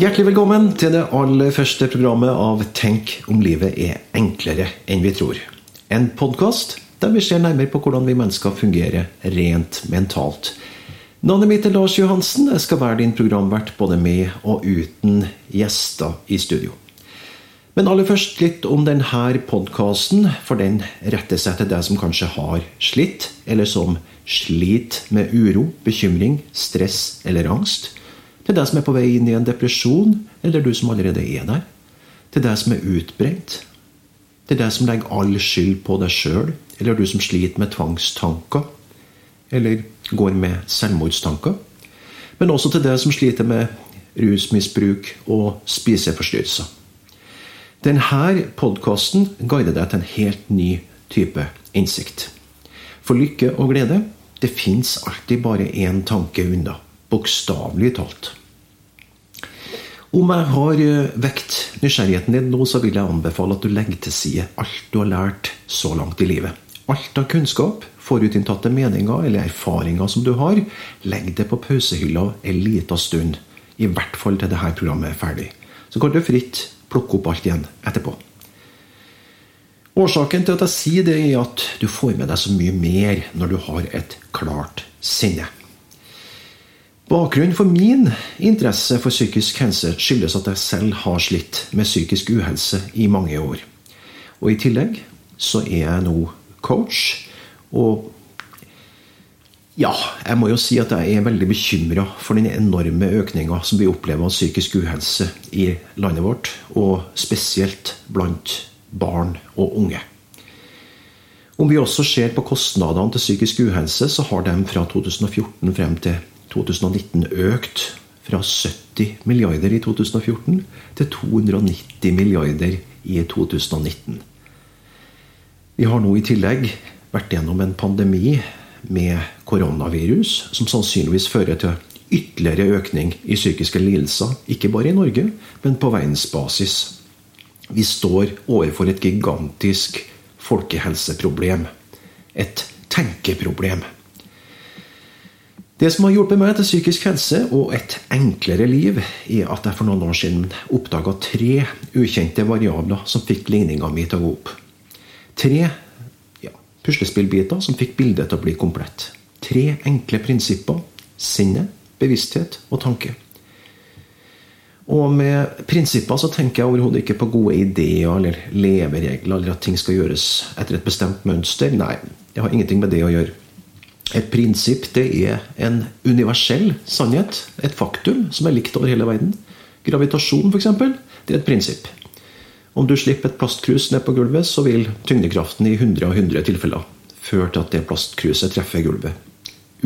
Hjertelig velkommen til det aller første programmet av Tenk om livet er enklere enn vi tror. En podkast der vi ser nærmere på hvordan vi mennesker fungerer rent mentalt. Navnet mitt er Lars Johansen. Jeg skal være din programvert både med og uten gjester i studio. Men aller først litt om denne podkasten, for den retter seg til deg som kanskje har slitt, eller som sliter med uro, bekymring, stress eller angst. Til deg som er på vei inn i en depresjon, eller du som allerede er der. Til deg som er utbrent. Til deg som legger all skyld på deg sjøl, eller du som sliter med tvangstanker. Eller går med selvmordstanker. Men også til deg som sliter med rusmisbruk og spiseforstyrrelser. Denne podkasten guider deg til en helt ny type innsikt. For lykke og glede, det fins alltid bare én tanke unna. Bokstavelig talt. Om jeg har vekt nysgjerrigheten din nå, så vil jeg anbefale at du legger til side alt du har lært så langt i livet. Alt av kunnskap, forutinntatte meninger eller erfaringer som du har, legg det på pausehylla en liten stund. I hvert fall til dette programmet er ferdig. Så kan du fritt plukke opp alt igjen etterpå. Årsaken til at jeg sier det, er at du får med deg så mye mer når du har et klart sinne. Bakgrunnen for min interesse for psykisk helse skyldes at jeg selv har slitt med psykisk uhelse i mange år. Og i tillegg så er jeg nå coach. Og ja, jeg må jo si at jeg er veldig bekymra for den enorme økninga som vi opplever av psykisk uhelse i landet vårt, og spesielt blant barn og unge. Om vi også ser på kostnadene til psykisk uhelse, så har de fra 2014 frem til 2019 økt fra 70 milliarder i 2014 til 290 milliarder i 2019. Vi har nå i tillegg vært gjennom en pandemi med koronavirus, som sannsynligvis fører til ytterligere økning i psykiske lidelser, ikke bare i Norge, men på verdensbasis. Vi står overfor et gigantisk folkehelseproblem. Et tenkeproblem. Det som har hjulpet meg til psykisk helse og et enklere liv, er at jeg for noen år siden oppdaga tre ukjente variabler som fikk ligninga mi til å gå opp. Tre ja, puslespillbiter som fikk bildet til å bli komplett. Tre enkle prinsipper. Sinne, bevissthet og tanke. Og med prinsipper så tenker jeg overhodet ikke på gode ideer eller leveregler, eller at ting skal gjøres etter et bestemt mønster. Nei, det har ingenting med det å gjøre. Et prinsipp det er en universell sannhet, et faktum som er likt over hele verden. Gravitasjon, f.eks., det er et prinsipp. Om du slipper et plastkrus ned på gulvet, så vil tyngdekraften i 100 av 100 tilfeller føre til at det plastkruset treffer gulvet.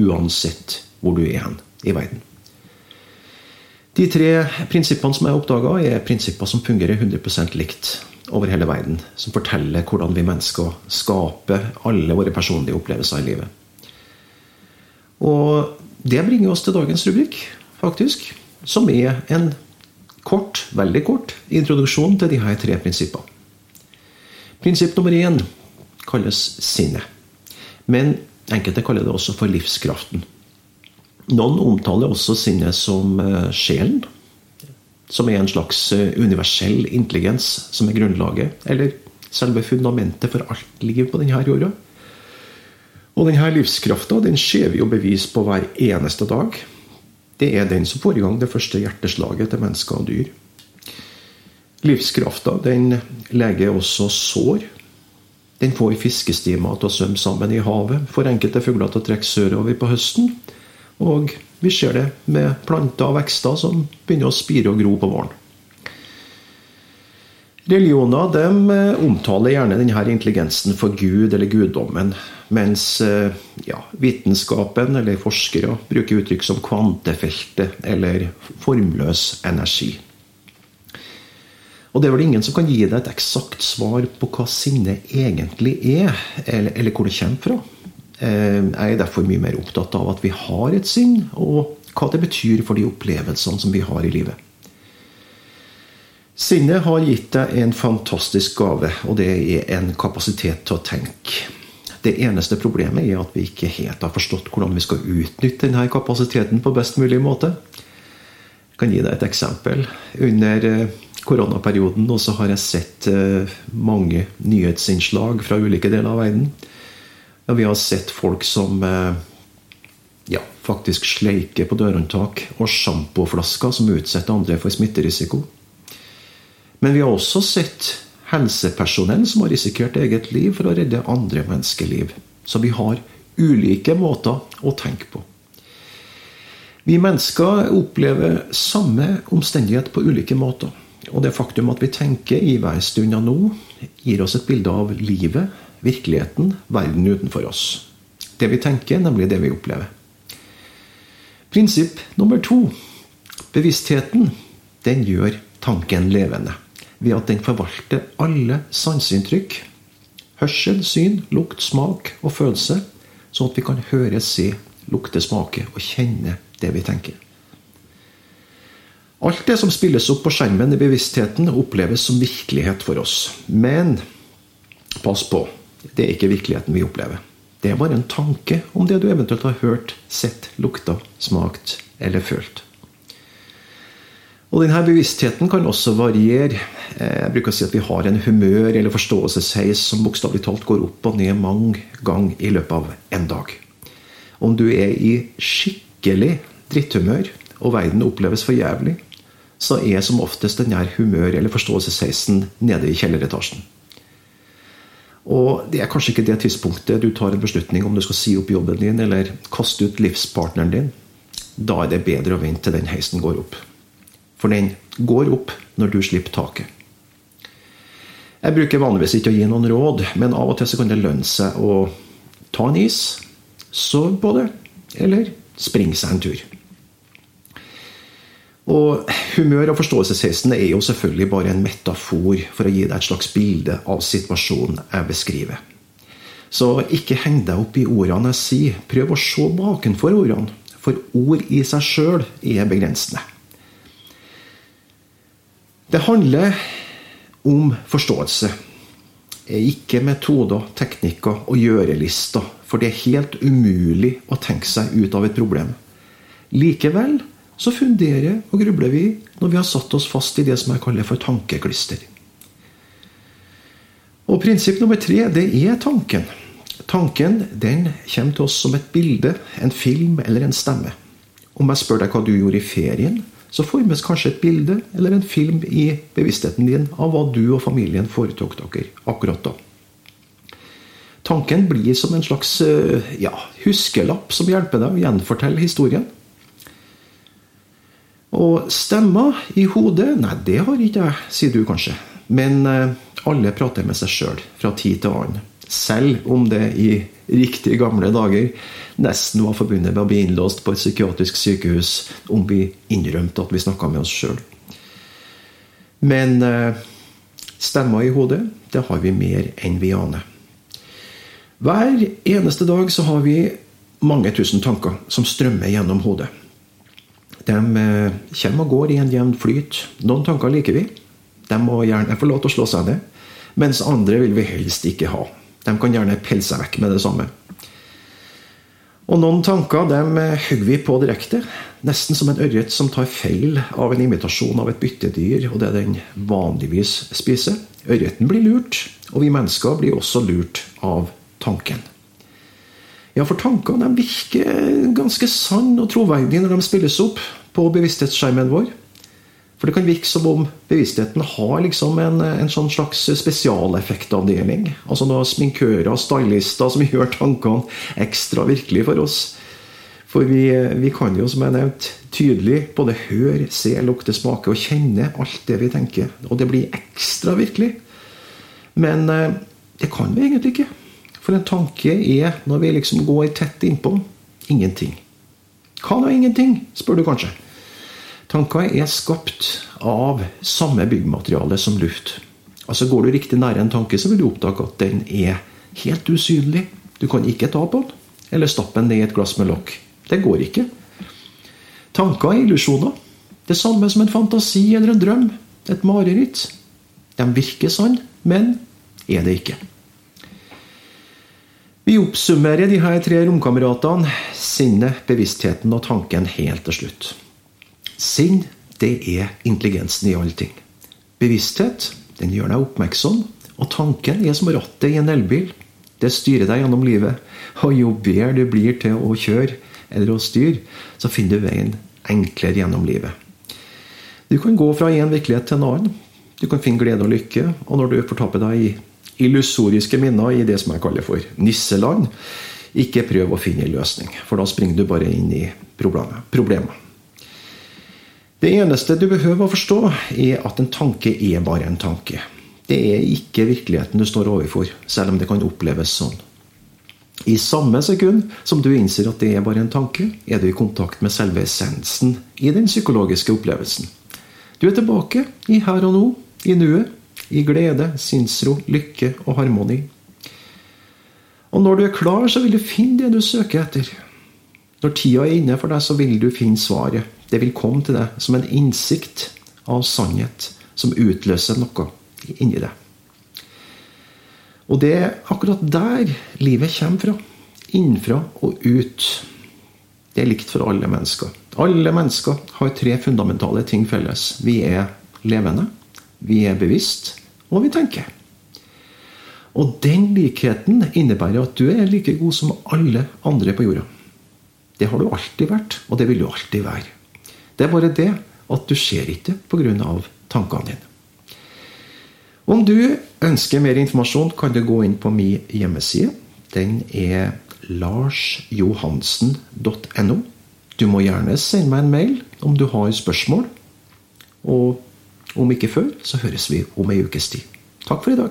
Uansett hvor du er hen i verden. De tre prinsippene som jeg oppdaga, er prinsipper som fungerer 100% likt over hele verden. Som forteller hvordan vi mennesker skaper alle våre personlige opplevelser i livet. Og det bringer oss til dagens rubrikk, faktisk. Som er en kort, veldig kort introduksjon til her tre prinsippene. Prinsipp nummer én kalles sinnet. Men enkelte kaller det også for livskraften. Noen omtaler også sinnet som sjelen. Som er en slags universell intelligens som er grunnlaget, eller selve fundamentet for alt liv på denne jorda. Og denne livskrafta den ser vi jo bevis på hver eneste dag. Det er den som får i gang det første hjerteslaget til mennesker og dyr. Livskrafta den leger også sår. Den får fiskestimer til å svømme sammen i havet, får enkelte fugler til å trekke sørover på høsten. Og vi ser det med planter og vekster som begynner å spire og gro på våren. Religioner de omtaler gjerne denne intelligensen for Gud eller guddommen. Mens ja, vitenskapen eller forskere bruker uttrykk som kvantefeltet eller formløs energi. Og Det er vel ingen som kan gi deg et eksakt svar på hva sinne egentlig er, eller, eller hvor det kommer fra. Jeg er derfor mye mer opptatt av at vi har et sinn, og hva det betyr for de opplevelsene som vi har i livet. Sinnet har gitt deg en fantastisk gave, og det er en kapasitet til å tenke. Det eneste problemet er at vi ikke helt har forstått hvordan vi skal utnytte denne kapasiteten på best mulig måte. Jeg kan gi deg et eksempel. Under eh, koronaperioden også har jeg sett eh, mange nyhetsinnslag fra ulike deler av verden. Vi har sett folk som eh, ja, faktisk sleiker på dørhåndtak og sjampoflasker som utsetter andre for smitterisiko. Men vi har også sett helsepersonell som har risikert eget liv for å redde andre menneskeliv. Så vi har ulike måter å tenke på. Vi mennesker opplever samme omstendighet på ulike måter. Og det faktum at vi tenker i hver stund av nå, gir oss et bilde av livet, virkeligheten, verden utenfor oss. Det vi tenker, nemlig det vi opplever. Prinsipp nummer to. Bevisstheten den gjør tanken levende ved at den forvalter alle sanseinntrykk. Hørsel, syn, lukt, smak og følelse. Sånn at vi kan høre, se, lukte, smake og kjenne det vi tenker. Alt det som spilles opp på skjermen i bevisstheten, oppleves som virkelighet for oss. Men pass på, det er ikke virkeligheten vi opplever. Det er bare en tanke om det du eventuelt har hørt, sett, lukta, smakt eller følt. Og denne bevisstheten kan også variere. Jeg bruker å si at vi har en humør- eller forståelsesheis som bokstavelig talt går opp og ned mange ganger i løpet av en dag. Om du er i skikkelig dritthumør, og verden oppleves for jævlig, så er som oftest denne humør- eller forståelsesheisen nede i kjelleretasjen. Og det er kanskje ikke det tidspunktet du tar en beslutning om du skal si opp jobben din eller kaste ut livspartneren din. Da er det bedre å vente til den heisen går opp. For den går opp når du slipper taket. Jeg bruker vanligvis ikke å gi noen råd, men av og til så kan det lønne seg å ta en is, sove på det, eller springe seg en tur. Og Humør- og forståelsesheisen er jo selvfølgelig bare en metafor for å gi deg et slags bilde av situasjonen jeg beskriver. Så ikke heng deg opp i ordene jeg sier. Prøv å se bakenfor ordene. For ord i seg sjøl er begrensende. Det handler om forståelse. Ikke metoder, teknikker og gjørelister. For det er helt umulig å tenke seg ut av et problem. Likevel så funderer og grubler vi når vi har satt oss fast i det som jeg kaller for tankeklister. Og Prinsipp nummer tre det er tanken. Tanken den kommer til oss som et bilde, en film eller en stemme. Om jeg spør deg hva du gjorde i ferien, så formes kanskje et bilde eller en film i bevisstheten din av hva du og familien foretok dere akkurat da. Tanken blir som en slags eh, ja, huskelapp som hjelper deg å gjenfortelle historien. Og stemmer i hodet Nei, det har ikke jeg, sier du kanskje. Men eh, alle prater med seg sjøl fra tid til annen. Selv om det i riktig gamle dager nesten var forbundet med å bli innlåst på et psykiatrisk sykehus om vi innrømte at vi snakka med oss sjøl. Men eh, stemmer i hodet, det har vi mer enn vi aner. Hver eneste dag så har vi mange tusen tanker som strømmer gjennom hodet. De eh, kommer og går i en jevn flyt. Noen tanker liker vi. De må gjerne få lov til å slå seg ned. Mens andre vil vi helst ikke ha. De kan gjerne pelle seg vekk med det samme. Og noen tanker de eh, hugger vi på direkte. Nesten som en ørret som tar feil av en imitasjon av et byttedyr og det den vanligvis spiser. Ørreten blir lurt, og vi mennesker blir også lurt av tanken. Ja, for tankene virker ganske sanne og troverdige når de spilles opp på bevissthetsskjermen vår. For det kan virke som om bevisstheten har liksom en, en sånn slags spesialeffektavdeling. Altså noen sminkører og stylister som gjør tankene ekstra virkelige for oss. For vi, vi kan jo, som jeg nevnte, tydelig både høre, se, lukte, smake og kjenne alt det vi tenker. Og det blir ekstra virkelig. Men eh, det kan vi egentlig ikke. For en tanke er, når vi liksom går tett innpå, ingenting. Hva da ingenting, spør du kanskje. Tanker er skapt av samme byggmateriale som luft. Altså Går du riktig nære en tanke, så vil du oppdage at den er helt usynlig. Du kan ikke ta på den, eller stappe den ned i et glass med lokk. Det går ikke. Tanker er illusjoner. Det samme som en fantasi eller en drøm. Et mareritt. De virker sann, men er det ikke. Vi oppsummerer de her tre romkameratene, sinnet, bevisstheten og tanken helt til slutt. Sinn det er intelligensen i alle ting. Bevissthet den gjør deg oppmerksom, og tanken er som rattet i en elbil. Det styrer deg gjennom livet. Og jo bedre du blir til å kjøre eller å styre, så finner du veien enklere gjennom livet. Du kan gå fra en virkelighet til en annen. Du kan finne glede og lykke. Og når du fortaper deg i illusoriske minner i det som jeg kaller for nisseland, ikke prøv å finne en løsning, for da springer du bare inn i problemet. Det eneste du behøver å forstå, er at en tanke er bare en tanke. Det er ikke virkeligheten du står overfor, selv om det kan oppleves sånn. I samme sekund som du innser at det er bare en tanke, er du i kontakt med selve essensen i den psykologiske opplevelsen. Du er tilbake i her og nå, i nuet, i glede, sinnsro, lykke og harmoni. Og når du er klar, så vil du finne det du søker etter. Når tida er inne for deg, så vil du finne svaret. Det vil komme til deg som en innsikt av sannhet som utløser noe inni deg. Og det er akkurat der livet kommer fra. Innenfra og ut. Det er likt for alle mennesker. Alle mennesker har tre fundamentale ting felles. Vi er levende, vi er bevisst, og vi tenker. Og den likheten innebærer at du er like god som alle andre på jorda. Det har du alltid vært, og det vil du alltid være. Det er bare det at du ser ikke pga. tankene dine. Om du ønsker mer informasjon, kan du gå inn på min hjemmeside. Den er larsjohansen.no. Du må gjerne sende meg en mail om du har spørsmål. Og om ikke før, så høres vi om ei ukes tid. Takk for i dag.